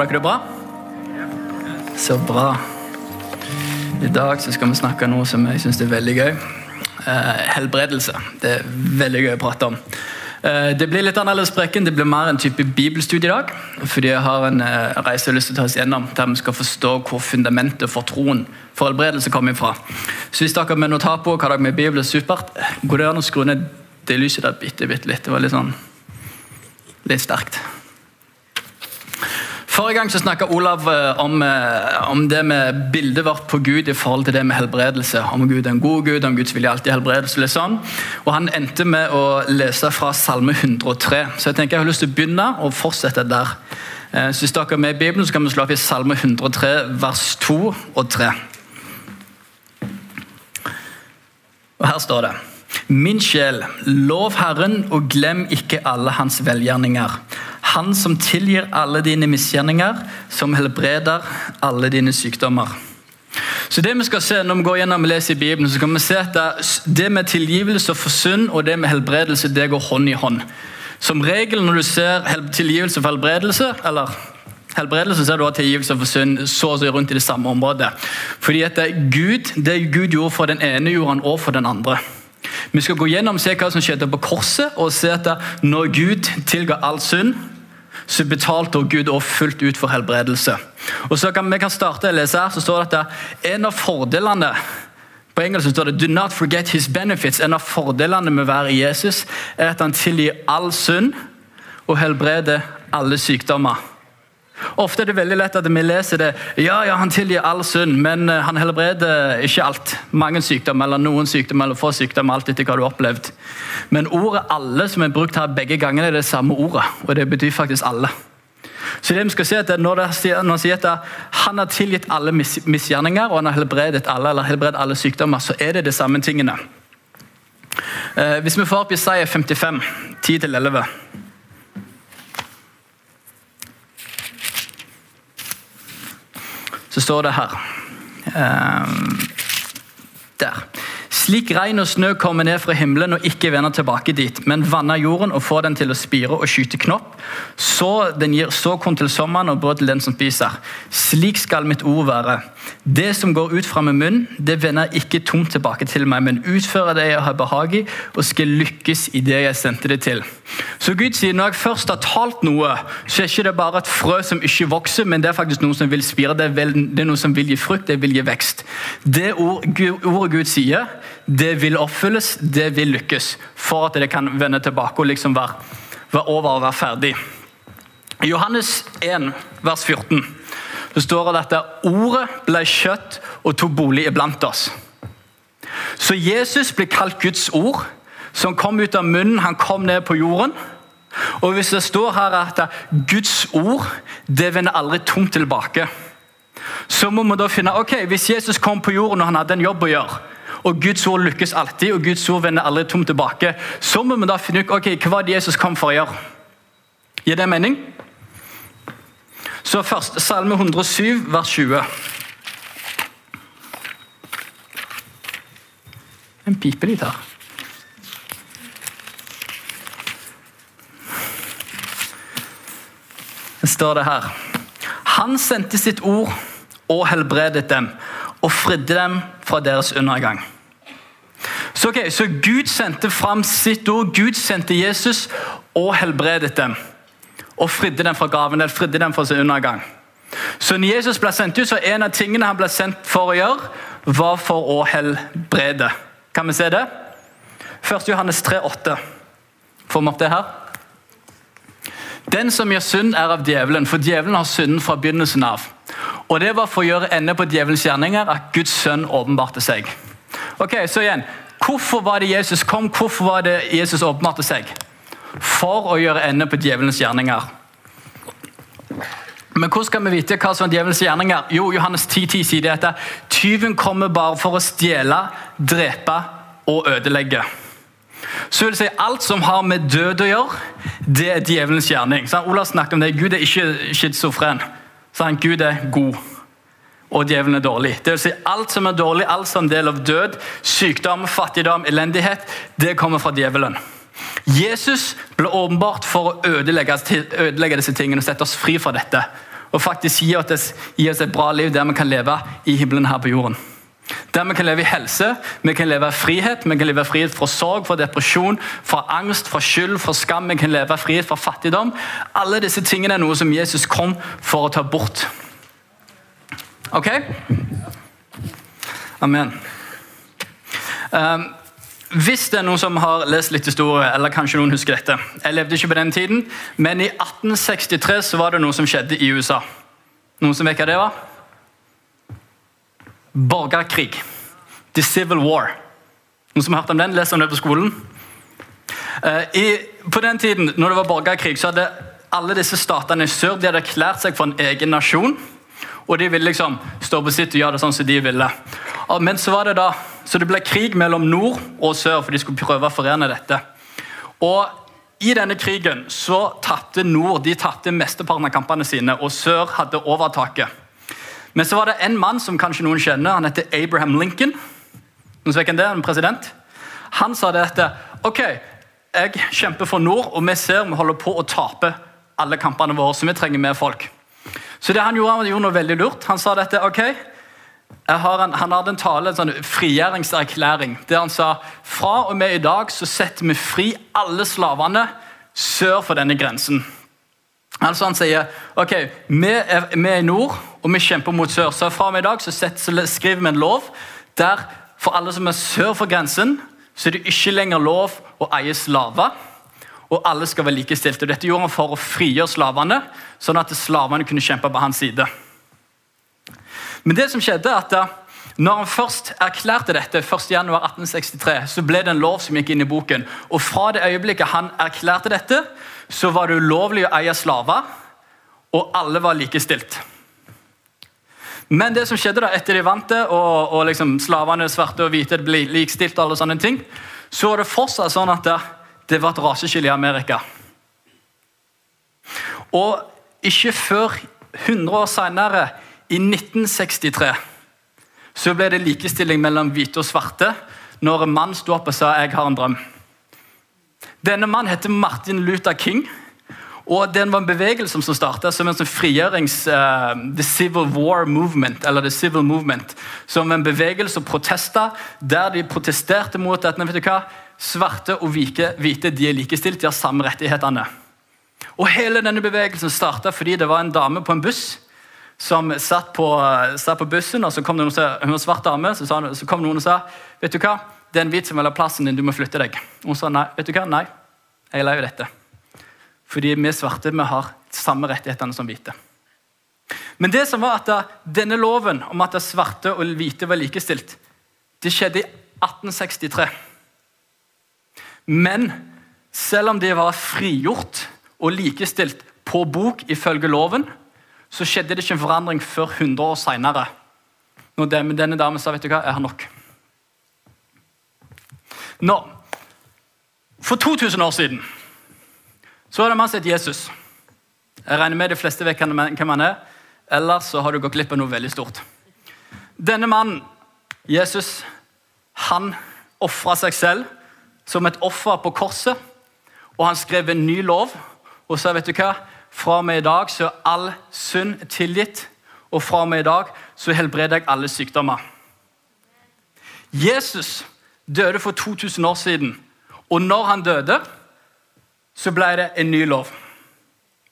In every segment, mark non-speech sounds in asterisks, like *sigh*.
Har dere det bra? Så bra. I dag så skal vi snakke om noe som jeg syns er veldig gøy. Eh, helbredelse. Det er veldig gøy å prate om. Eh, det blir litt annerledes preken. Det blir mer en type bibelstudie i dag. Fordi jeg har en eh, reise jeg har lyst til å ta oss gjennom, der vi skal forstå hvor fundamentet for troen for helbredelse kommer fra. Så hvis dere har med noe på, hva dere med Bibelen, supert. Går det an å skru ned det lyset der bitte, bitte litt? Det var litt sånn litt sterkt. Forrige gang så snakka Olav eh, om, eh, om, det med bildet vårt på Gud i forhold til det med helbredelse. Om Gud er en god Gud, om Guds vilje alltid helbredelse. eller sånn. Og Han endte med å lese fra Salme 103. Så jeg tenker jeg har lyst til å begynne og fortsette der. Eh, så Hvis dere er med i Bibelen, så kan vi slå opp i Salme 103, vers 2 og 3. Og Her står det Min sjel, lov Herren og glem ikke alle hans velgjerninger. Han som tilgir alle dine misgjerninger, som helbreder alle dine sykdommer. Så det vi skal se Når vi går gjennom og leser i Bibelen, så kan vi se at det med tilgivelse for synd og det med helbredelse det går hånd i hånd. Som regel når du ser tilgivelse for helbredelse, eller helbredelse, så er det tilgivelse for synd så og så rundt i det samme området. Fordi at det Gud, det Gud gjorde for den ene, gjorde han også for den andre. Vi skal gå gjennom se hva som skjedde på korset, og se at når Gud tilga all synd, så betalte Gud også fullt ut for helbredelse. Og så kan Vi kan starte å lese her, så står det at en av fordelene på engelsk står det, Do not forget his benefits. En av fordelene med å være Jesus er at han tilgir all synd og helbreder alle sykdommer. Ofte er det veldig lett at vi leser det. Ja, ja, han tilgir all synd, men eh, han helbreder ikke alt. Mange sykdommer, eller noen sykdommer, eller få sykdommer, alt etter hva du har opplevd. Men ordet 'alle' som er brukt her begge ganger, er det samme ordet. Og det betyr faktisk alle. Så det vi skal si at Når det sier at han har tilgitt alle misgjerninger og han har helbredet alle eller helbredet alle sykdommer, så er det de samme tingene. Eh, hvis vi får opp Jesaja 55, 10-11 så står det her um, Der. Slik regn og snø kommer ned fra himmelen og ikke vender tilbake dit, men vanner jorden og får den til å spire og skyte knopp, så den gir såkorn til sommeren og brød til den som spiser. Slik skal mitt ord være. Det som går ut fra min munn, det vender ikke tomt tilbake til meg, men utfører det jeg har behag i, og skal lykkes i det jeg sendte det til. Så Gud sier når jeg først har talt noe, så er ikke det bare et frø som ikke vokser, men det er faktisk noe som vil spire, det er, noe som vil gi frukt, det vil gi vekst. Det ordet Gud sier, det vil oppfylles, det vil lykkes. For at det kan vende tilbake og liksom være, være over og være ferdig. Johannes 1, vers 14 det står det at ordet ble kjøtt og tok bolig iblant oss. Så Jesus ble kalt Guds ord, som kom ut av munnen. Han kom ned på jorden. Og hvis det står her at Guds ord det vender aldri tomt tilbake, så må vi da finne ok, Hvis Jesus kom på jorden og han hadde en jobb å gjøre, og Guds ord lykkes alltid, og Guds ord vender aldri tomt tilbake. Så må vi da finne ut ok, hva var det Jesus kom for å gjøre. Gir det mening? Så først Salme 107, vers 20. En pipe litt her. Det står det her. Han sendte sitt ord og helbredet dem og fridde dem fra deres undergang. Så, okay, så Gud sendte fram sitt ord, Gud sendte Jesus og helbredet dem. Og fridde dem fra gaven, eller fridde dem fra sin undergang. Så når Jesus ble sendt ut, så en av tingene han ble sendt for å gjøre, var for å helbrede. Kan vi se det? 1. Johannes 3,8. Får vi opp det her? Den som gjør synd, er av djevelen, for djevelen har synden fra begynnelsen av. Og Det var for å gjøre ende på djevelens gjerninger at Guds sønn åpenbarte seg. Ok, så igjen, Hvorfor var det Jesus kom? Hvorfor var det Jesus åpenbarte seg? For å gjøre ende på djevelens gjerninger. Men hvordan skal vi vite hva som er djevelens gjerninger? Jo, Johannes 10, 10 sier det at tyven kommer bare for å stjele, drepe og ødelegge. Så vil si Alt som har med død å gjøre, det er djevelens gjerning. Så Olav snakket om det. Gud er ikke schizofren. Gud er god, og djevelen er dårlig. Det vil si Alt som er dårlig, alt som er en del av død, sykdom, fattigdom, elendighet, det kommer fra djevelen. Jesus ble åpenbart for å ødelegge, ødelegge disse tingene og sette oss fri fra dette. og faktisk gi oss, gi oss et bra liv der vi kan leve i himmelen her på jorden. Der vi kan leve i helse, vi kan leve i frihet, vi kan leve i frihet fra sorg, fra depresjon, fra angst, fra skyld, fra skam. Vi kan leve i frihet fra fattigdom. Alle disse tingene er noe som Jesus kom for å ta bort. Ok? Amen. Um, hvis det er noen som har lest litt historie, eller kanskje noen husker dette Jeg levde ikke på den tiden, men i 1863 så var det noe som skjedde i USA. Noen som vet hva det var? Borgerkrig. The Civil War. Noen som har hørt om den? Les om det på skolen? Uh, i, på den tiden, når det var borgerkrig, så hadde alle disse statene i sør de hadde erklært seg for en egen nasjon. Og de ville liksom stå på sitt og gjøre det sånn som de ville. Men så var det da, så det ble krig mellom nord og sør, for de skulle prøve å forene dette. Og I denne krigen så tatte nord de tatte mesteparten av kampene sine, og sør hadde overtaket. Men så var det en mann som kanskje noen kjenner. Han heter Abraham Lincoln. Noen som det, en president. Han sa dette. Ok, jeg kjemper for nord, og vi ser vi holder på å tape alle kampene våre, så vi trenger mer folk. Så det han gjorde, han gjorde noe veldig lurt. Han sa dette. ok, en, Han hadde en tale, en sånn frigjøringserklæring der han sa fra og med i dag så setter vi fri alle slavene sør for denne grensen. Altså Han sier ok, vi er, vi er i nord og vi kjemper mot sør. Så fra og med i dag så, setter, skriver vi en lov der for alle som er sør for grensen, så er det ikke lenger lov å eie slaver og alle skal være likestilte. Dette gjorde han for å frigjøre slavene, sånn at slavene kunne kjempe på hans side. Men det som skjedde at når han først erklærte dette, 1.1.1863, så ble det en lov som gikk inn i boken. Og Fra det øyeblikket han erklærte dette, så var det ulovlig å eie slaver, og alle var likestilt. Men det som skjedde da, etter de vant det, og, og liksom slavene svarte og hvite ble likestilt, og alle sånne ting, så var det fortsatt sånn at det var et raseskille i Amerika. Og ikke før 100 år senere, i 1963, så ble det likestilling mellom hvite og svarte når en mann sto opp og sa 'jeg har en drøm'. Denne mannen heter Martin Luther King. og Den var en bevegelse som startet som en sånn frigjørings... Uh, the Civil War Movement, eller The Civil Movement. Som en bevegelse og protester der de protesterte mot at vet du hva, svarte og hvite, hvite de er likestilt, de har samme rettighetene. Og Hele denne bevegelsen starta fordi det var en dame på en buss som satt på, satt på bussen, og så kom det noen, hun var svart dame, så, sa, så, kom noen og sa vet du hva, det er en hvit som vil ha plassen din, du må flytte deg. Og hun sa nei, vet du hva, nei, jeg er av dette. Fordi vi svarte vi har samme rettighetene som hvite. Men det som var at denne loven om at svarte og hvite var likestilt, det skjedde i 1863. Men selv om de var frigjort og likestilt på bok ifølge loven, så skjedde det ikke en forandring før 100 år seinere. Når denne damen sa vet du hva, jeg har nok. Nå, For 2000 år siden så var det en mann som het Jesus. Jeg regner med de fleste vet hvem han er. Ellers så har du gått glipp av noe veldig stort. Denne mannen, Jesus, han ofra seg selv som et offer på korset. Og han skrev en ny lov og sa vet du hva, fra og med i dag så er all synd tilgitt. Og fra og med i dag så helbreder jeg alle sykdommer. Jesus døde for 2000 år siden, og når han døde, så ble det en ny lov.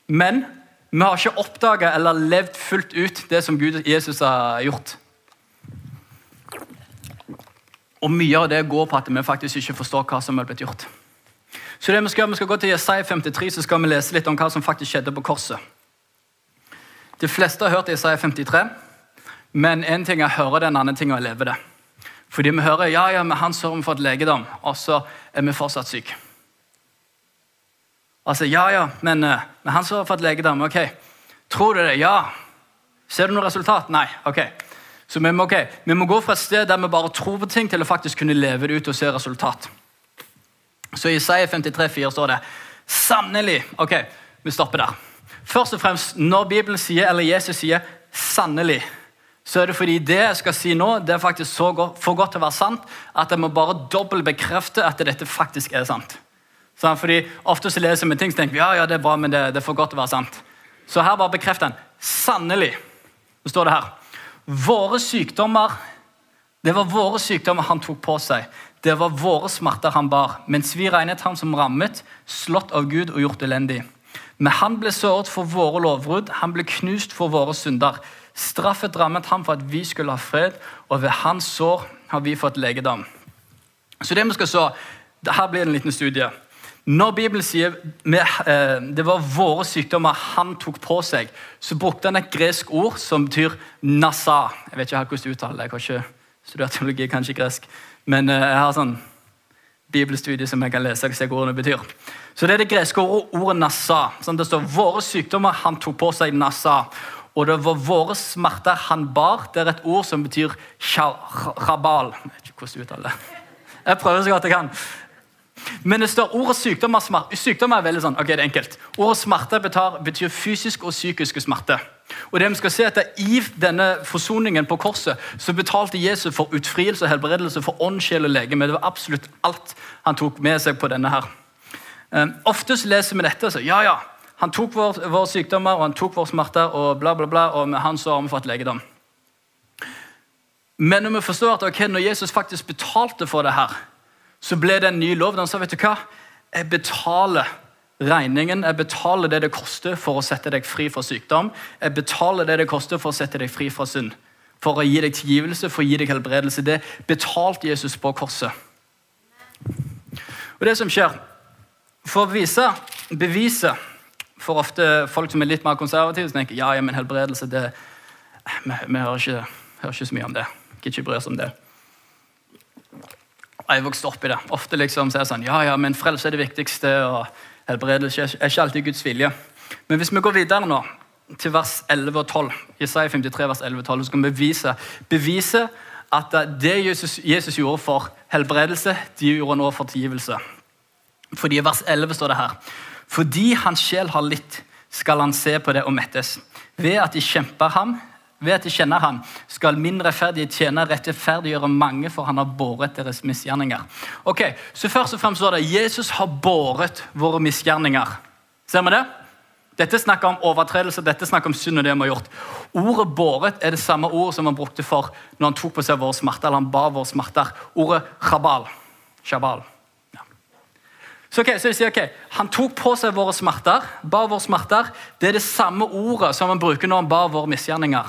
Men vi har ikke oppdaga eller levd fullt ut det som Gud Jesus har gjort. Og Mye av det går på at vi faktisk ikke forstår hva som er blitt gjort. Så det Vi skal, vi skal gå til Jesaja 53 så skal vi lese litt om hva som faktisk skjedde på korset. De fleste har hørt Jesaja 53, men én ting er å høre det, en annen ting er å leve det. Fordi vi hører ja, ja, men han sørger for fått legedom, og så er vi fortsatt syke. Altså, ja, ja, men, eh, men han har fått legedom. Ok. Tror du det? Ja. Ser du noe resultat? Nei. Ok. Så vi må, okay, vi må, gå fra et sted der vi bare tror på ting, til å faktisk kunne leve det ut og se resultat. Så I Isaiah 53, 4 står det sannelig Ok, vi stopper der. Først og fremst, Når Bibelen sier, eller Jesus sier 'sannelig', så er det fordi det jeg skal si nå, det er faktisk så godt, for godt til å være sant at jeg må bare dobbeltbekrefte at dette faktisk er sant. Sånn, fordi Ofte så leser vi ting så tenker vi ja, ja, det er bra, men det, det er for godt til å være sant. Så her bare bekrefter han sannelig Så står det her Våre sykdommer Det var våre sykdommer han tok på seg. Det var våre smerter han bar, mens vi regnet ham som rammet, slått av Gud og gjort elendig. Men han ble såret for våre lovbrudd, han ble knust for våre synder. Straffet rammet ham for at vi skulle ha fred, og ved hans sår har vi fått legedom. Så det vi skal så, Her blir det en liten studie. Når Bibelen sier eh, det var våre sykdommer han tok på seg, så brukte han et gresk ord som betyr nasa. Jeg vet ikke hvordan du uttaler det. Jeg har ikke studert teologi, kanskje gresk. Men eh, jeg har sånn bibelstudie som jeg kan lese og se hva ordene betyr. Så Det er det greske ordet nasa. Sånn det står våre sykdommer han tok på seg nasa. Og det var våre smerter han bar. Det er et ord som betyr chabal. Jeg vet ikke hvordan du uttaler det. Jeg prøver så godt jeg kan. Men det står ordet sykdom og smerte. Sykdom er veldig sånn, ok, det er enkelt. Ordet smerte betyr, fysisk og psykisk smerte. Og det vi skal se at I denne forsoningen på korset så betalte Jesus for utfrielse og helbredelse for ånd, sjel og legeme. Det var absolutt alt han tok med seg på denne. her. Um, oftest leser vi dette så ja, ja, han tok våre vår sykdommer og han tok våre smerter, og bla, bla, bla, og med han så har fått legedom. Men når vi forstår at okay, når Jesus faktisk betalte for det her, så ble det en ny lov. Han sa vet du hva, jeg betaler regningen. Jeg betaler det det koster for å sette deg fri fra sykdom. Jeg betaler det det koster for å sette deg fri fra synd. For å gi deg tilgivelse, for å gi deg helbredelse. Det betalte Jesus på korset. Og det som skjer, For å vise, bevise for ofte folk som er litt mer konservative, som tenker ja, ja, men helbredelse det, vi, vi hører, ikke, hører, ikke, så mye om det. Gidder ikke bry oss om det. Jeg vokste opp i det. Ofte liksom så er det sånn ja, ja, men frelse er det viktigste. og Helbredelse er ikke alltid Guds vilje. Men hvis vi går videre nå, til vers 11 og 12, Isaiah 53, vers 11 og 12, så skal vi bevise, bevise at det Jesus, Jesus, gjorde for helbredelse, de gjorde nå for tilgivelse. Fordi I vers 11 står det her Fordi hans sjel har litt, skal han se på det og mettes. Ved at de kjemper ham, ved at de kjenner han, skal min rettferdige tjener rettferdiggjøre mange, for han har båret deres misgjerninger. Ok, så først og fremst står det Jesus har båret våre misgjerninger. Ser vi det? Dette snakker om overtredelse, dette snakker om synd og det vi har gjort. Ordet 'båret' er det samme ordet som han brukte for når han tok på seg våre smerter. eller han bar våre smerter. Ordet 'shabal'. Shabal. Ja. Så, okay, så jeg sier, ok, Han tok på seg våre smerter, bar våre smerter. Det er det samme ordet som han bruker når han bar våre misgjerninger.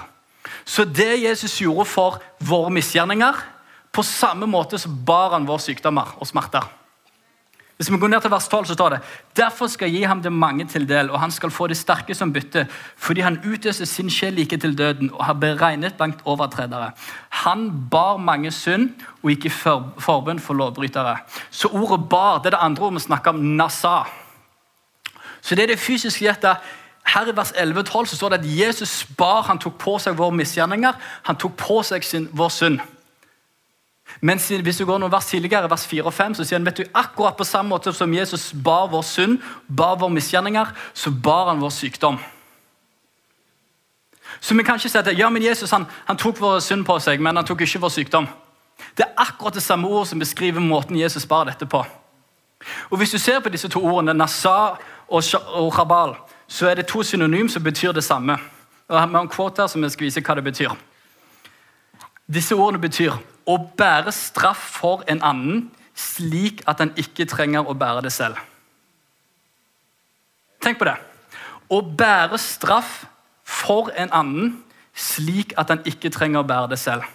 Så det Jesus gjorde for våre misgjerninger, på samme måte så bar han våre sykdommer og smerter. Hvis vi går ned til vers 12, så står det Derfor skal jeg gi ham det mange til del, og han skal få det sterke som bytte, fordi han utøste sin sjel like til døden og har beregnet blankt overtredere. Han bar mange synd og gikk i forbund for lovbrytere. Så ordet 'bar' det er det andre ordet vi snakker om, nasa. Så det er det fysiske hjertet her i vers 11-12 så står det at Jesus bar, han tok på seg våre misgjerninger. Han tok på seg sin, vår synd. Men hvis du går noen vers tidligere, vers 4 og 5, så sier han vet du, akkurat på samme måte som Jesus bar vår synd, bar våre misgjerninger, så bar han vår sykdom. Så vi kan ikke si at ja, men Jesus han, han tok vår synd på seg, men han tok ikke vår sykdom. Det er akkurat det samme ord som beskriver måten Jesus bar dette på. Og Hvis du ser på disse to ordene, Nasa og Chabal, så er det to synonym som betyr det samme. Og Vi har en quote her som jeg skal vise hva det betyr. Disse ordene betyr å bære straff for en annen slik at han ikke trenger å bære det selv. Tenk på det. Å bære straff for en annen slik at han ikke trenger å bære det selv.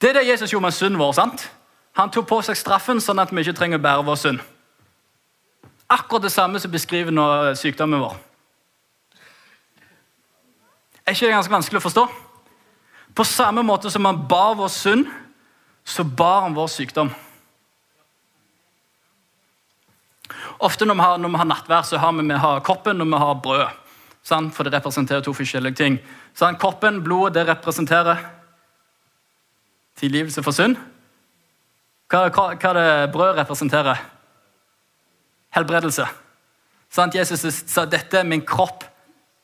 Det er det Jesus gjorde med synden vår. sant? Han tok på seg straffen sånn at vi ikke trenger å bære vår synd. Akkurat det samme som beskriver nå sykdommen vår. Er ikke det ganske vanskelig å forstå? På samme måte som han bar vår synd, så bar han vår sykdom. Ofte når vi har, har nattvær, så har vi, vi har koppen og vi har brød. Sant? For det representerer to forskjellige ting. Sant? Koppen, blodet, det representerer tilgivelse for synd. Hva, hva, hva det brød representerer? Helbredelse. Sant? Jesus sa dette er min kropp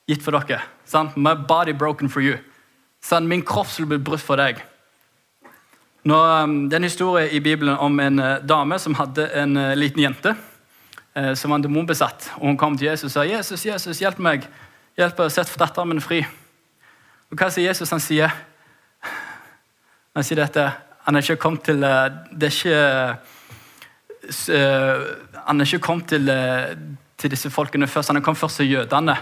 gitt for dere. Sant? My body broken for you. Sant? Min kropp skulle bli brutt for deg. Nå, um, det er en historie i Bibelen om en uh, dame som hadde en uh, liten jente uh, som var demonbesatt. Og Hun kom til Jesus og sa Jesus, Jesus, hjelp meg Hjelp å sette datteren min fri. Og hva sier Jesus? Han sier Han sier dette Han er ikke kommet til eh, Det er ikke eh, Han er ikke kommet til, eh, til disse folkene først. Han er kommet først til jødene.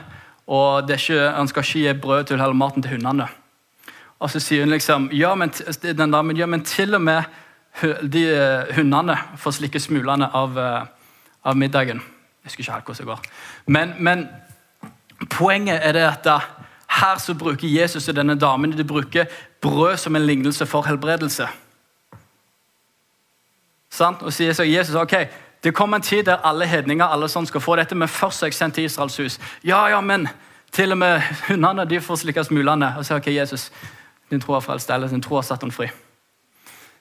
Og ikke, han skal ikke gi brød til hele maten til hundene. Og så sier hun liksom ja, men, den damen, ja, men til og med de hundene får slikke smulene av, av middagen. Jeg husker ikke helt hvordan det går. Men, men poenget er det at her så bruker Jesus og denne damen de bruker brød som en lignelse for helbredelse. Sant? Og sier så Jesus ok, det kommer en tid der alle hedninger alle sånn skal få dette, men først er jeg sendt til Israels hus. Ja, ja, men til og med hundene de får slikke smulene. Og sier ok, Jesus, din tro har frelst eller din tro har satt henne fri.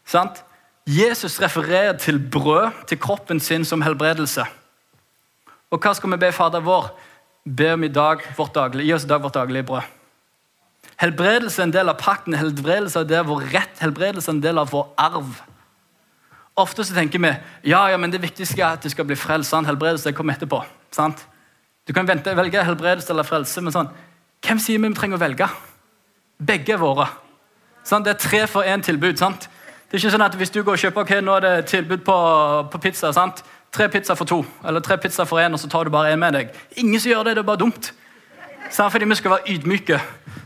Sant? Jesus refererer til brød, til kroppen sin, som helbredelse. Og hva skal vi be Fader vår? Be om i dag vårt daglige, Gi oss i dag vårt daglige brød. Helbredelse er en del av pakten, helbredelse er av vår rett, helbredelse er en del av vår arv. Ofte så tenker vi ja, ja, men det viktigste er at du skal bli frelst. Sant? Helbredelse kommer etterpå. Sant? Du kan vente, velge helbredelse eller frelse, men sånn, hvem sier vi vi trenger å velge? Begge våre. Sant? Det er tre for én tilbud. sant? Det er ikke sånn at Hvis du går og kjøper ok, nå er det tilbud på, på pizza sant? Tre pizza for to, eller tre pizza for én, og så tar du bare én med deg. Ingen som gjør det, det er bare dumt. Sant? Fordi vi skal være ydmyke.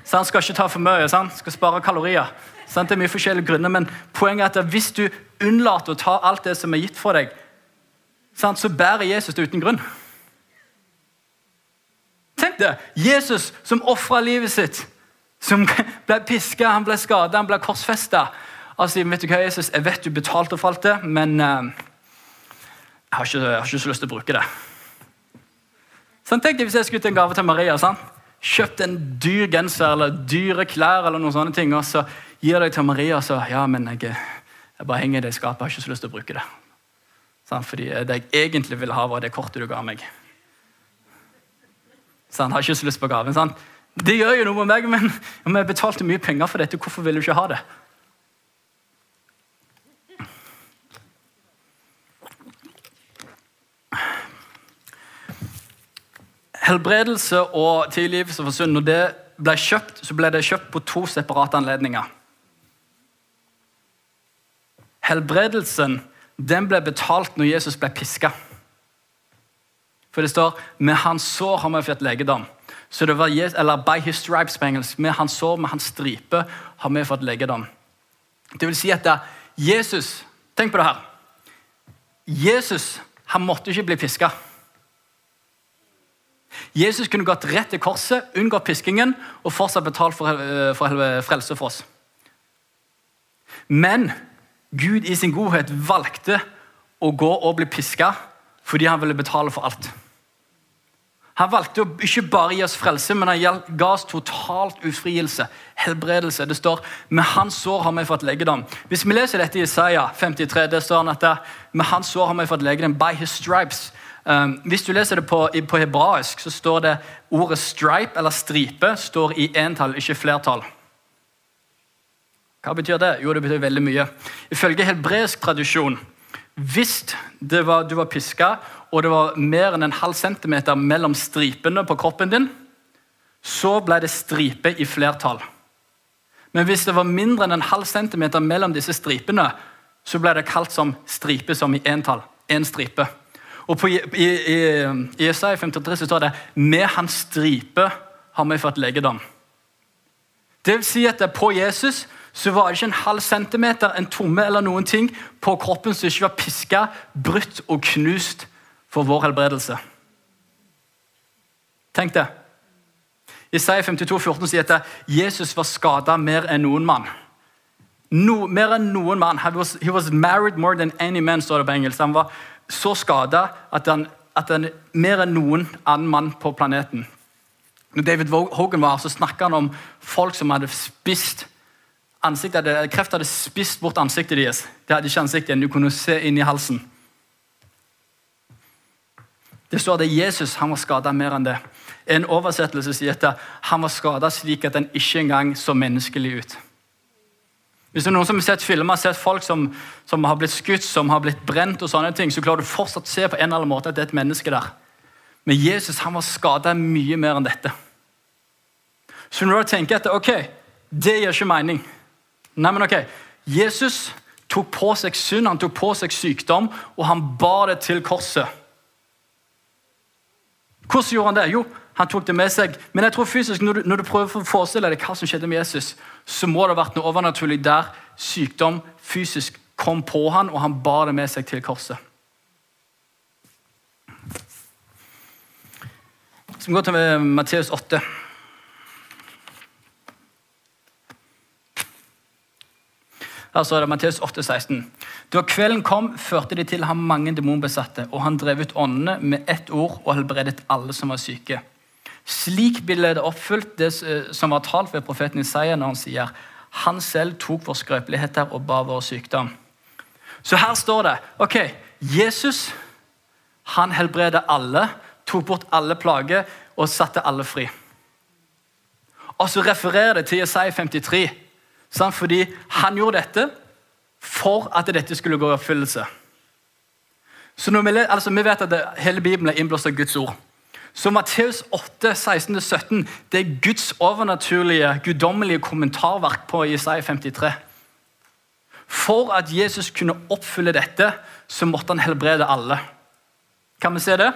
Sant? Skal ikke ta for mye. Sant? Skal spare kalorier. Sant? Det er mye forskjellige grunner, men poenget er at hvis du unnlater å ta alt det som er gitt for deg, sant? så bærer Jesus det uten grunn. Tenk det! Jesus som ofra livet sitt, som *laughs* ble piska, han ble skada, han ble korsfesta. Altså, vet du hva, Jesus, Jeg vet du betalte for alt det, men uh, jeg har, ikke, jeg har ikke så lyst til å bruke det. Sånn, tenk deg Hvis jeg skulle ut en gave til Maria sånn. Kjøpt en dyr genser eller dyre klær, eller noen sånne ting, og så gir deg til Maria så ja, men jeg, jeg bare henger det i skapet. Jeg har ikke så lyst til å bruke det. Sånn, fordi Det jeg egentlig ville ha, var det kortet du ga meg. Sånn, har ikke så lyst på gaven. Sånn. Det gjør jo noe med meg, men om jeg betalte mye penger for dette, hvorfor vil du ikke ha det? Helbredelse og tilgivelse for synd, når det ble kjøpt, så ble det kjøpt på to separate anledninger. Helbredelsen den ble betalt når Jesus ble piska. For det står 'med hans sår har vi fått legedom'. Så det var, eller 'by his stripes' på engelsk. Med hans sår, med hans stripe, har vi fått legedom. Det vil si at Jesus Tenk på det her. Jesus han måtte ikke bli piska. Jesus kunne gått rett til korset, unngått piskingen og fortsatt betalt for, for, for frelse for oss. Men Gud i sin godhet valgte å gå og bli piska fordi han ville betale for alt. Han valgte å ikke bare gi oss frelse, men han ga oss totalt ufrielse. Helbredelse. Det står med hans sår har vi fått legedom. Hvis vi leser dette i Isaiah 53, det står han at med hans sår har vi fått legedom. By his stripes Um, hvis du leser det på, på, hebraisk, så står det ordet 'stripe' eller 'stripe' står i entall, ikke flertall. Hva betyr det? Jo, det betyr veldig mye. Ifølge hebreisk tradisjon, hvis var, du var piska og det var mer enn en halv centimeter mellom stripene på kroppen din, så ble det stripe i flertall. Men hvis det var mindre enn en halv centimeter mellom disse stripene, så ble det kalt som stripe som i entall. En stripe. Og på, I, i, i Isaiah 53 så står det med hans stripe har vi fått legedom. Det vil si at På Jesus så var det ikke en halv centimeter, en tomme eller noen ting på kroppen som ikke var piska, brutt og knust for vår helbredelse. Tenk det. Isaiah 52, 14 sier at Jesus var skada mer enn noen mann. No, mer enn noen mann. He was, he was married more than any man, står det på engelsk. Han var så skada at at han mer enn noen annen mann på planeten. Når David Hogan var så snakka han om folk som hadde spist ansiktet, Kreft hadde spist bort ansiktet deres. Det hadde ikke ansikt igjen. Du kunne se inn i halsen. Det står at Jesus han var skada mer enn det. En oversettelse sier at han var skada slik at han ikke engang så menneskelig ut. Hvis det er noen som har sett filmer, sett folk som, som, har blitt skutt, som har blitt brent, og sånne ting, så klarer du fortsatt å se på en eller annen måte at det er et menneske der. Men Jesus han var skada mye mer enn dette. Så når du tenker at ok, det gir ikke mening Nei, men ok, Jesus tok på seg synd, han tok på seg sykdom, og han bar det til korset. Hvordan gjorde han det? Jo, han tok det med seg. Men jeg tror fysisk, når du, når du prøver å forestille deg hva som skjedde med Jesus, så må det ha vært noe overnaturlig der sykdom fysisk kom på han, og han bar det med seg til korset. Så vi går til Matteus 8. Her står det Matteus 8, 16. Da kvelden kom, førte de til ham mange demonbesatte, og han drev ut åndene med ett ord og helbredet alle som var syke. Slik ble det oppfylt, det som var talt ved profeten Isaiah når han sier han selv tok våre skrøpeligheter og bar vår sykdom. Så her står det ok, Jesus han helbreder alle, tok bort alle plager og satte alle fri. Og så refererer det til Isaiah 53. Fordi han gjorde dette for at dette skulle gå i oppfyllelse. Så vi, altså, vi, vet at det, hele Bibelen er innblåst av Guds ord. Så Matteus 8, 16-17 det er Guds overnaturlige, guddommelige kommentarverk på Isaiah 53. For at Jesus kunne oppfylle dette, så måtte han helbrede alle. Kan vi se det?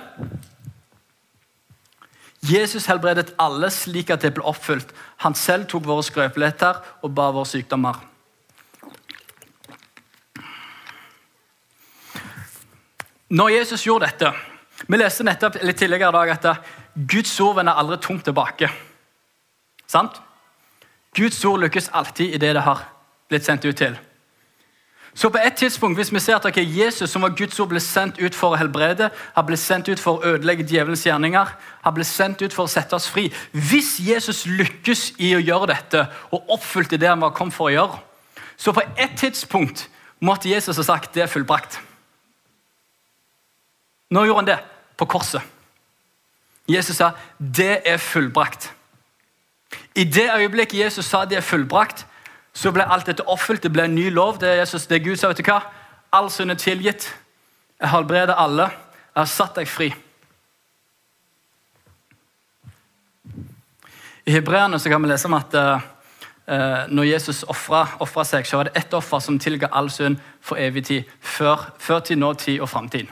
Jesus helbredet alle slik at det ble oppfylt. Han selv tok våre skrøpeligheter og bar våre sykdommer. Når Jesus gjorde dette Vi leste nettopp litt tidligere i dag at Guds ord vender aldri tomt tilbake. Sant? Guds ord lykkes alltid i det det har blitt sendt ut til. Så på et tidspunkt, hvis vi ser at okay, Jesus, som var Guds ord, ble sendt ut for å helbrede, har blitt sendt ut for å ødelegge djevelens gjerninger, har blitt sendt ut for å sette oss fri Hvis Jesus lykkes i å gjøre dette og oppfylte det han var kommet for å gjøre, så på et tidspunkt måtte Jesus ha sagt det er fullbrakt. Nå gjorde han det på korset. Jesus sa det er fullbrakt. I det øyeblikket Jesus sa det er fullbrakt, så ble alt dette oppfylt. Det ble en ny lov. Det er, Jesus, det er Gud sa, vet du hva? All synd er tilgitt. Jeg helbreder alle. Jeg har satt deg fri. I Hebreerne kan vi lese om at uh, når Jesus ofra seg, så var det ett offer som tilga all synd for evig tid. Før, før tid, nåtid og framtid.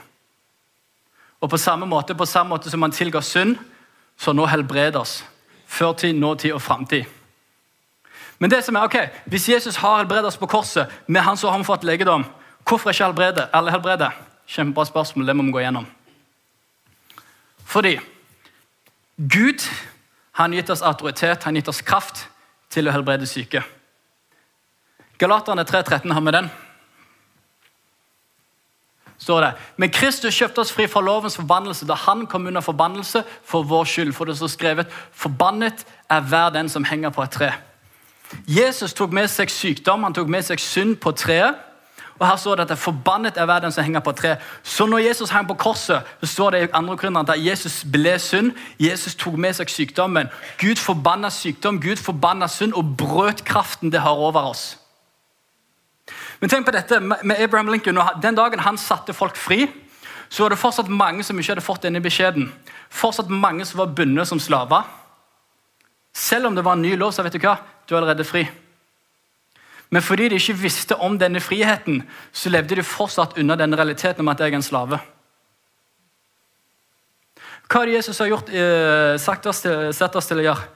Og på samme måte, på samme måte som han tilga synd, så nå helbreder oss. Før tid, og framtid. Men det som er, ok, hvis Jesus har helbredet oss på korset, med han så har fått legedom, hvorfor er ikke helbrede? Eller helbrede? Kjempebra spørsmål. Det må vi gå gjennom. Fordi Gud han gitt oss autoritet, han gitt oss kraft til å helbrede syke. Galaterne 3.13 har vi den. Står det. Men Kristus kjøpte oss fri fra lovens forbannelse da han kom under forbannelse for vår skyld. For det står skrevet 'Forbannet er hver den som henger på et tre'. Jesus tok med seg sykdom, han tok med seg synd på treet. Og her står det at det er forbannet er verden som henger på treet. Så når Jesus hang på korset, så står det i andre grunner at Jesus ble synd. Jesus tok med seg sykdommen. Gud forbanna sykdom, Gud forbanna synd og brøt kraften det har over oss. Men tenk på dette med Abraham Lincoln. Den dagen han satte folk fri, så var det fortsatt mange som ikke hadde fått denne beskjeden. Fortsatt mange som var bundet som slaver. Selv om det var en ny lov, så vet du hva? Du er allerede fri. Men fordi de ikke visste om denne friheten, så levde de fortsatt under denne realiteten om at jeg er en slave. Hva det Jesus har gjort, eh, sagt oss til, sett oss til å gjøre?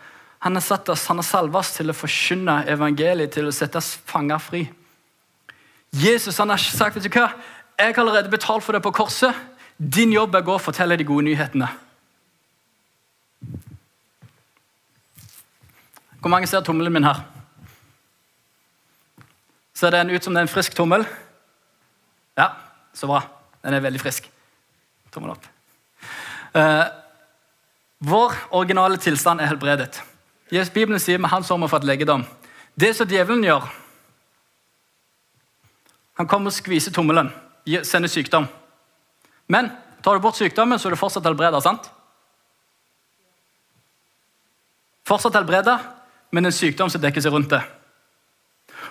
Han har satt oss, han har salvet oss til å forkynne evangeliet, til å sette oss fanger fri. Jesus han har sagt vet du hva? jeg har allerede betalt for det på korset. Din jobb er å gå og fortelle de gode nyhetene. Hvor mange ser tommelen min her? Ser den ut som det er en frisk tommel? Ja, så bra. Den er veldig frisk. Tommel opp. Uh, vår originale tilstand er helbredet. Jesus, Bibelen sier med hans ord har fått legedom. Det som djevelen gjør Han kommer og skviser tommelen, sender sykdom. Men tar du bort sykdommen, så er du fortsatt helbreda. sant? Fortsatt helbreda, men en sykdom som dekker seg rundt det.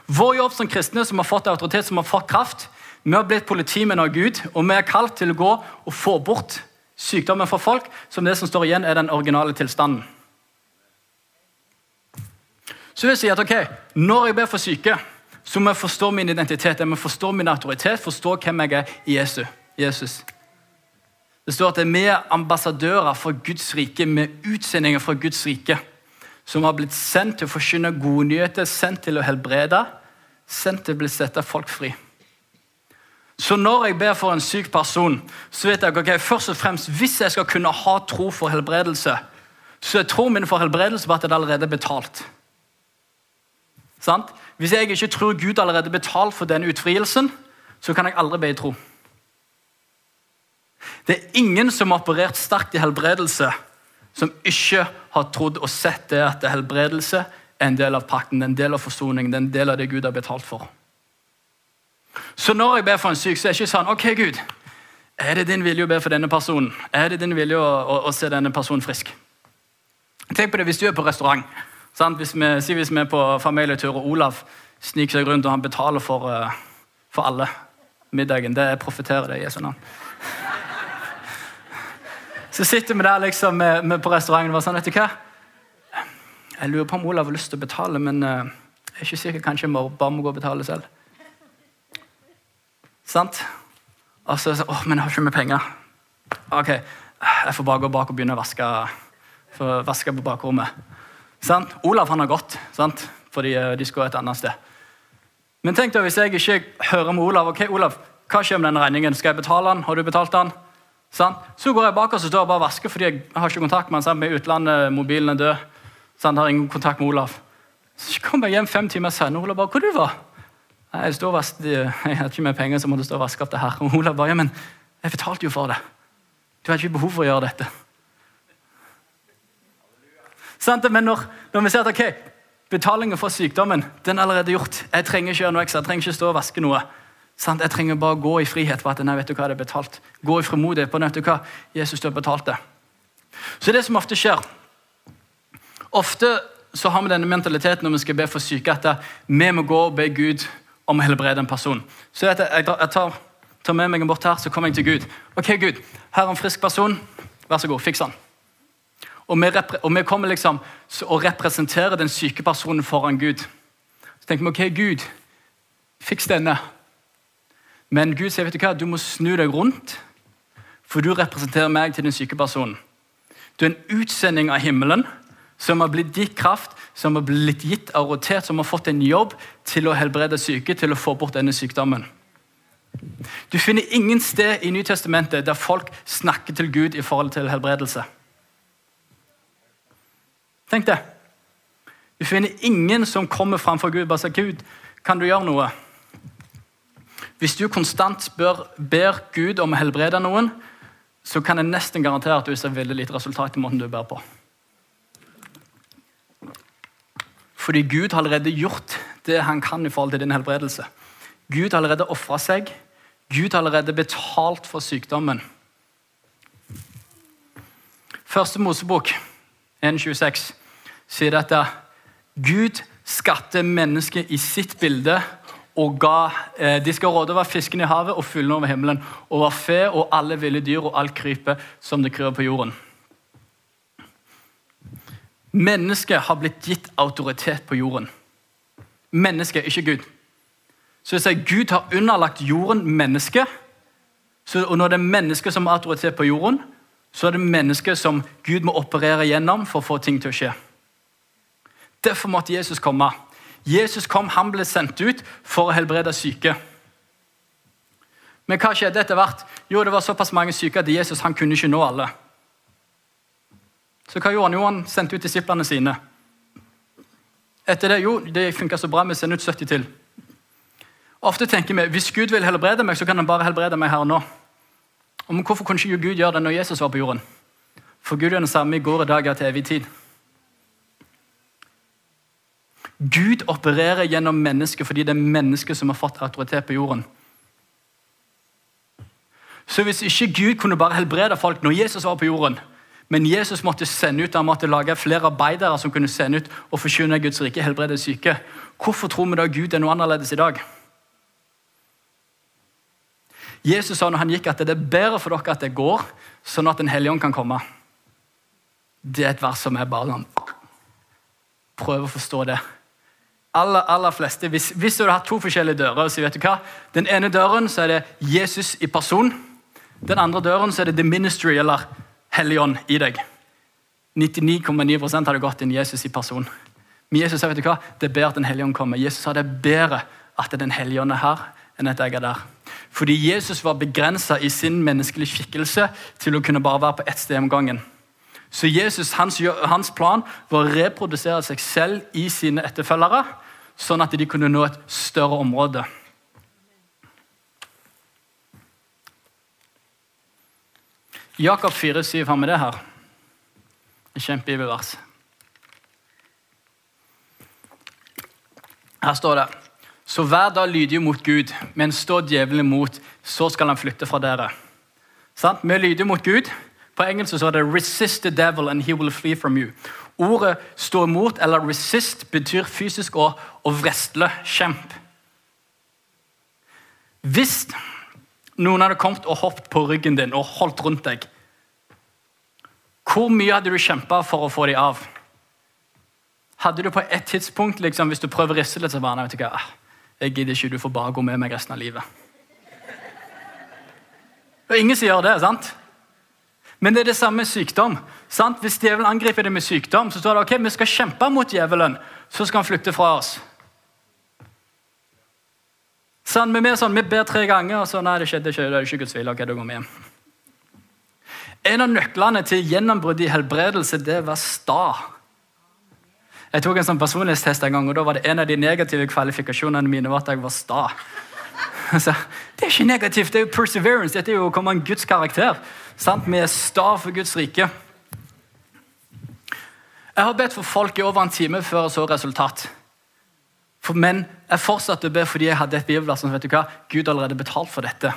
Vår jobb som kristne som har fått autoritet, som har fått kraft, vi har blitt politimenn av Gud, og vi er kalt til å gå og få bort sykdommen fra folk, som det som står igjen, er den originale tilstanden. Så vil jeg si at ok, Når jeg ber for syke, så må jeg forstå min identitet, jeg må forstå min autoritet, forstå hvem jeg er i Jesus. Det står at vi er ambassadører for Guds rike, med utsendinger fra Guds rike. Som har blitt sendt til å forkynne gode nyheter, sendt til å helbrede, sendt til å bli sette folk fri. Så når jeg ber for en syk person, så vet jeg ok, først og fremst, hvis jeg skal kunne ha tro for helbredelse, så er troen min for helbredelse på at det allerede er betalt. Sant? Hvis jeg ikke tror Gud allerede er betalt for den utfrielsen, så kan jeg aldri be i tro. Det er ingen som har operert sterkt i helbredelse, som ikke har trodd og sett det at helbredelse er en del av pakten, en del av forsoningen, en del av det Gud har betalt for. Så når jeg ber for en syk, så er det ikke sånn Ok, Gud, er det din vilje å be for denne personen? Er det din vilje å, å, å se denne personen frisk? Tenk på det hvis du er på restaurant. Sant? Hvis vi, si hvis vi er på familietur, og Olav sniker seg rundt og han betaler for, uh, for alle middagen. Det profeterer det i Jesu navn. Så sitter vi der liksom med, med på restauranten og sånn, vet du hva? Jeg lurer på om Olav har lyst til å betale, men uh, jeg er ikke sikker. Kanskje jeg bare må gå og betale selv. Sant? Og så åh, men jeg har ikke med penger. Ok, jeg får bare gå bak og begynne å vaske, vaske på bakrommet. Sant? Olav han har gått, sant? fordi uh, de skulle et annet sted. Men tenk da hvis jeg ikke hører med Olav. ok, Olav, hva skjer med denne regningen? Skal jeg betale den? Har du betalt den? Sant? Så går jeg bak og står jeg bare og vasker fordi jeg har ikke kontakt med han. Er utlandet, mobilen er død. Sant? Har ingen kontakt med Olav. Så kommer jeg hjem fem timer senere. Olav bare, hvor du var jeg, stod og vasket, jeg hadde ikke mer penger, så måtte stå og vaske opp det her. Og Olav bare, ja, men jeg betalte jo for det. Du har ikke behov for å gjøre dette. Sant? Men når, når vi ser at ok, betalingen for sykdommen den er allerede gjort Jeg trenger ikke gjøre noe ekstra, jeg trenger ikke stå og vaske noe. Sant? Jeg trenger bare gå i frihet på at nei, vet du hva, det er betalt. Gå i fremodighet på vet du hva, Jesus har betalt det. Så det som ofte skjer Ofte så har vi denne mentaliteten når vi skal be for syke, at vi må gå og be Gud om å helbrede en person. Så jeg, jeg tar, tar, med meg en bort her, så kommer jeg til Gud. Ok, Gud, her er en frisk person. Vær så god, fiks han. Og vi, og vi kommer liksom og representerer den syke personen foran Gud. Så tenker vi ok, Gud, fiks denne. Men Gud sier vet du hva, du må snu deg rundt, for du representerer meg til den syke personen. Du er en utsending av himmelen som har blitt gitt kraft, som har blitt gitt autoritet, som har fått en jobb til å helbrede syke, til å få bort denne sykdommen. Du finner ingen sted i Nytestamentet der folk snakker til Gud i forhold til helbredelse. Tenk det. Du finner ingen som kommer framfor Gud og bare sier, 'Gud, kan du gjøre noe?' Hvis du konstant bør, ber Gud om å helbrede noen, så kan jeg nesten garantere at du ser veldig lite resultat i måten du ber på. Fordi Gud har allerede gjort det han kan i forhold til din helbredelse. Gud har allerede ofra seg. Gud har allerede betalt for sykdommen. Første Mosebok 1,26 sier dette. Gud skapte mennesket i sitt bilde og ga eh, De skal råde over fisken i havet og fuglene over himmelen, over fe og alle ville dyr og alt krypet som det kryr på jorden. Mennesket har blitt gitt autoritet på jorden. Mennesket, ikke Gud. Så jeg sier Gud har underlagt jorden mennesket. og når det er mennesket som har autoritet på jorden, så er det mennesket som Gud må operere gjennom for å få ting til å skje. Derfor måtte Jesus komme. Jesus kom, han ble sendt ut for å helbrede syke. Men hva skjedde etter hvert? Jo, det var såpass mange syke at Jesus han kunne ikke nå alle. Så hva gjorde han? Jo, han sendte ut disiplene sine. Etter det, jo, det funka så bra, vi sender ut 70 til. Ofte tenker vi hvis Gud vil helbrede meg, så kan han bare helbrede meg her og nå. Men hvorfor kunne ikke Gud gjøre det når Jesus var på jorden? For Gud er den samme i går, i dag og til evig tid. Gud opererer gjennom mennesket fordi det er mennesket som har fått autoritet på jorden. Så hvis ikke Gud kunne bare helbrede folk når Jesus var på jorden, men Jesus måtte sende ut, han måtte lage flere arbeidere som kunne sende ut og forkynne Guds rike, helbrede syke, hvorfor tror vi da Gud er noe annerledes i dag? Jesus sa når han gikk at det er bedre for dere at det går, sånn at Den hellige ånd kan komme. Det er et vers som er bare Prøv å forstå det. Aller, aller fleste, hvis, hvis du har to forskjellige dører, så vet du hva? Den ene døren så er det Jesus i person. Den andre døren så er det the ministry, eller Helligånd, i deg. 99,9 hadde gått inn Jesus i person. Men Jesus sa vet du hva? det er bedre at Den hellige ånd kommer. Jesus sa det er bedre at Den hellige ånd er her, enn at jeg er der. Fordi Jesus var begrensa i sin menneskelige skikkelse til å kunne bare være på ett sted om gangen. Så Jesus, hans, hans plan var å reprodusere seg selv i sine etterfølgere, sånn at de kunne nå et større område. Jakob 4,7 har vi det her. Et kjempebibelvers. Her står det Så vær da lydige mot Gud, men stå djevelen imot, så skal han flytte fra dere. Sant? Vi lyder mot Gud. På engelsk så er det 'resist the devil and he will flee from you'. Ordet 'stå imot' eller 'resist' betyr fysisk å, å vrestle, kjemp. Hvis noen hadde kommet og hoppet på ryggen din og holdt rundt deg, hvor mye hadde du kjempa for å få dem av? Hadde du på et tidspunkt, liksom, hvis du prøver å riste litt, så bare, vet du hva, ah, jeg gidder ikke, du får bare gå med meg resten av livet. Det er ingen som gjør det, sant? Men det er det samme med sykdom. Sant? Hvis djevelen angriper deg med sykdom, så står det ok, vi skal kjempe mot djevelen, så skal han flykte fra oss. Sånn, vi, er sånn, vi ber tre ganger, og så nei, det skjedde ikke. det er ikke Guds vilje, ok, da går vi. En av nøklene til gjennombrudd i helbredelse, det var sta. Jeg tok en sånn personlighetstest en gang, og da var det en av de negative kvalifikasjonene mine var at jeg var sta. Så, det er ikke negativt, det er jo perseverance. Dette er jo å komme en Guds karakter. Sant? Vi er sta for Guds rike. Jeg har bedt for folk i over en time før jeg så resultat. For, men jeg fortsatte å be fordi jeg hadde et bibelvers som vet du hva, Gud allerede betalt for dette.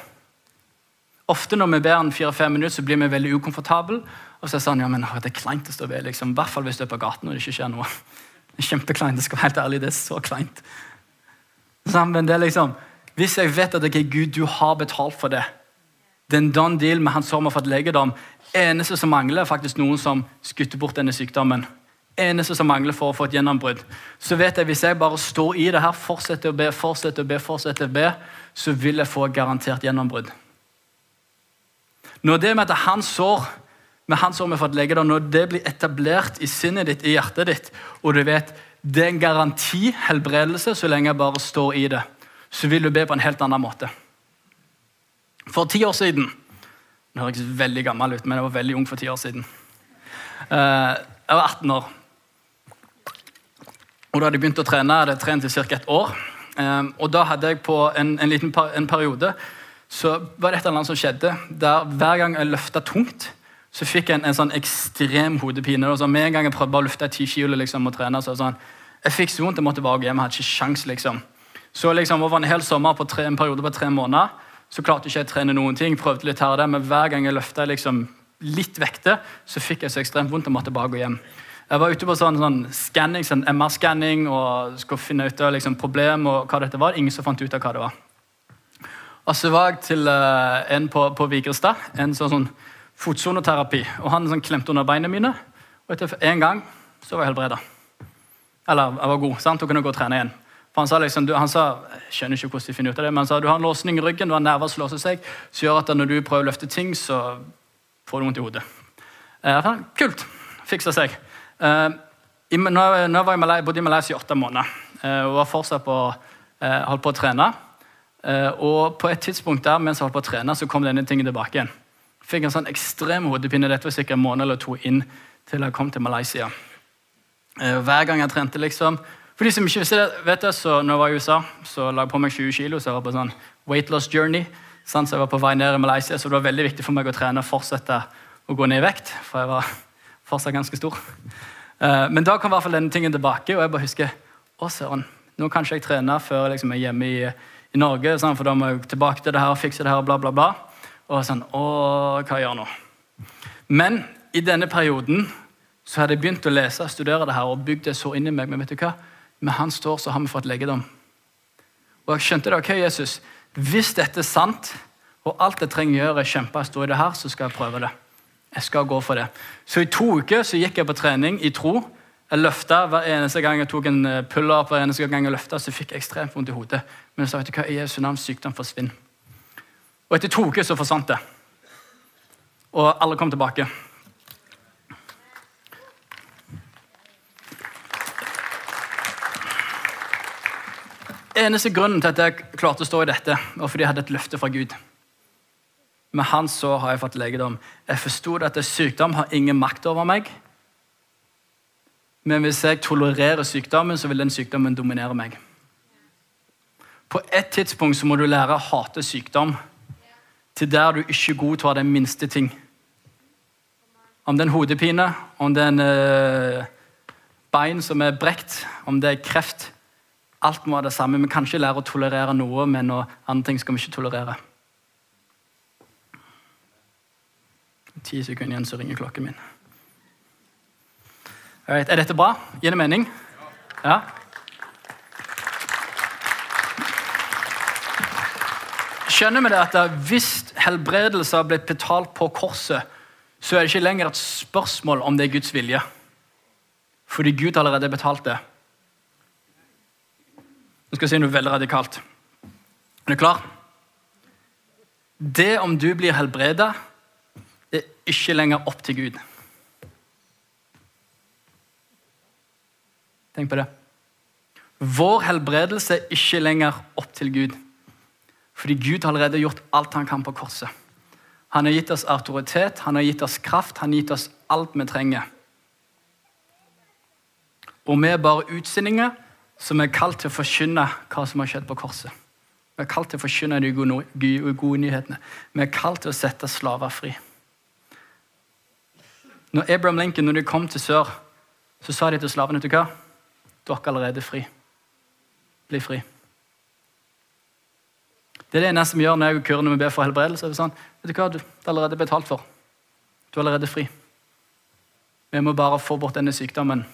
Ofte når vi ber en fire-fem minutter, så blir vi veldig ukomfortable. Og så er det sånn, ja, men det er kleint å stå ved, liksom. I hvert fall hvis du er på gaten og det ikke skjer noe. *laughs* Det er kjempekleint, det skal være helt ærlig, det er så kleint. Men det er liksom, Hvis jeg vet at okay, Gud, du har betalt for det, det er en done deal med han som har fått legedom. Eneste som mangler, er faktisk noen som skutter bort denne sykdommen. Eneste som mangler for å få et gjennombrudd. Så vet jeg, Hvis jeg bare står i det her, fortsetter å be, fortsetter å be, fortsetter å be, så vil jeg få garantert gjennombrudd. Når det med at han sår med hans ord vi har fått legedom, når det blir etablert i sinnet ditt, i hjertet ditt, og du vet det er en garanti helbredelse så lenge jeg bare står i det, så vil du be på en helt annen måte. For ti år siden Nå høres veldig gammel ut, men jeg var veldig ung for ti år siden. Eh, jeg var 18 år. Og Da hadde jeg begynt å trene. Jeg hadde trent i ca. et år. Eh, og Da hadde jeg på en, en liten en periode så var det et eller annet som skjedde der hver gang jeg løfta tungt, så fikk jeg en, en sånn ekstrem hodepine. Og Så med en gang jeg prøvde bare å løfte 10 kilo liksom, og trene, så sånn, jeg fikk så vondt jeg måtte bare gå hjem. Jeg hadde ikke sjans, liksom. Så liksom, over en hel sommer på tre, en periode på tre måneder så klarte ikke jeg å trene noen ting. prøvde litt her og der, Men hver gang jeg løfta liksom, litt vekter, så fikk jeg så ekstremt vondt og måtte bare gå hjem. Jeg var ute på sånn, sånn scanning, sånn MR-skanning og skulle finne ut av liksom, problem og hva dette var. Ingen som fant ut av hva det var. Og så var jeg til uh, en på, på Vigrestad, en sånn, sånn fotsoneterapi. Og han sånn, klemte under beina mine. Og etter en gang så var jeg helbreda. Eller jeg var god. sant? Og kunne gå og trene igjen. For han sa liksom, du, han sa, jeg skjønner ikke hvordan de finner ut av det, men han sa du har en låsning i ryggen, du har nerver som låser seg, som gjør at når du prøver å løfte ting, så får du vondt i hodet. Eh, kult. Fiksa seg. Eh, i, nå, nå var jeg Malai, bodde i Malaysia i åtte måneder eh, og var fortsatt på, eh, holdt på å trene. Eh, og på et tidspunkt der, mens jeg holdt på å trene, så kom denne tingen tilbake igjen. Fikk en sånn ekstrem hodepine. Dette var sikkert en måned eller to inn til jeg kom til Malaysia. Eh, hver gang jeg trente, liksom, for de som ikke vet det, så når jeg var i USA, så la jeg på meg 20 kilo, så jeg var på sånn weight loss journey. Så jeg var på vei ned i Malaysia, så det var veldig viktig for meg å trene og fortsette å gå ned i vekt. For jeg var fortsatt ganske stor. Eh, men da kom i hvert fall denne tingen tilbake, og jeg bare husker å søren, nå kan ikke jeg trene før liksom, jeg er hjemme i, i Norge, sånn, for da må jeg tilbake til det her og fikse det her, bla, bla, bla. Og sånn, å, hva gjør jeg nå? Men i denne perioden så hadde jeg begynt å lese studere det her og bygd det så inni meg. Men vet du hva? Med hans står, så har vi fått legedom. Og jeg skjønte det. ok, Jesus, Hvis dette er sant, og alt jeg trenger å gjøre, er kjempe og stå i det her, så skal jeg prøve det. Jeg skal gå for det. Så i to uker så gikk jeg på trening i tro Jeg løfta hver eneste gang jeg tok en eh, pull-up, hver eneste gang jeg løftet, så fikk jeg ekstremt vondt i hodet. Men jeg sa vet du hva, i Jesu navn sykdom forsvinner. Og etter to uker så forsvant det. Og alle kom tilbake. Eneste grunnen til at jeg klarte å stå i dette, var fordi jeg hadde et løfte fra Gud. Med han så har jeg fått legedom. Jeg forsto at sykdom har ingen makt over meg. Men hvis jeg tolererer sykdommen, så vil den sykdommen dominere meg. På et tidspunkt så må du lære å hate sykdom til der du ikke godtar den minste ting. Om det er en hodepine, om det er en uh, bein som er brekt, om det er kreft Alt må være det samme. Vi kan ikke lære å tolerere noe, men noe andre ting skal vi ikke tolerere. Ti sekunder igjen, så ringer klokken min. Right. Er dette bra? Gir det mening? Ja? Skjønner vi det at hvis helbredelse har blitt betalt på korset, så er det ikke lenger et spørsmål om det er Guds vilje. Fordi Gud allerede har betalt det. Nå skal jeg si noe veldig radikalt. Er du klar? Det om du blir helbreda, er ikke lenger opp til Gud. Tenk på det. Vår helbredelse er ikke lenger opp til Gud. Fordi Gud har allerede gjort alt han kan på korset. Han har gitt oss autoritet, han har gitt oss kraft, han har gitt oss alt vi trenger. Og vi er bare utsendinger som er kalt til å forkynne hva som har skjedd på korset. Vi er kalt til å forkynne de gode nyhetene. Vi er kalt til å sette slaver fri. Når Abraham Lincoln når de kom til sør, så sa de til slavene vet du hva? Dere er allerede fri. Bli fri. Det er det eneste vi gjør når jeg og Kyrre når vi ber for helbredelse. Det er sånn, vet du hva, du, det er allerede betalt for. Du er allerede fri. Vi må bare få bort denne sykdommen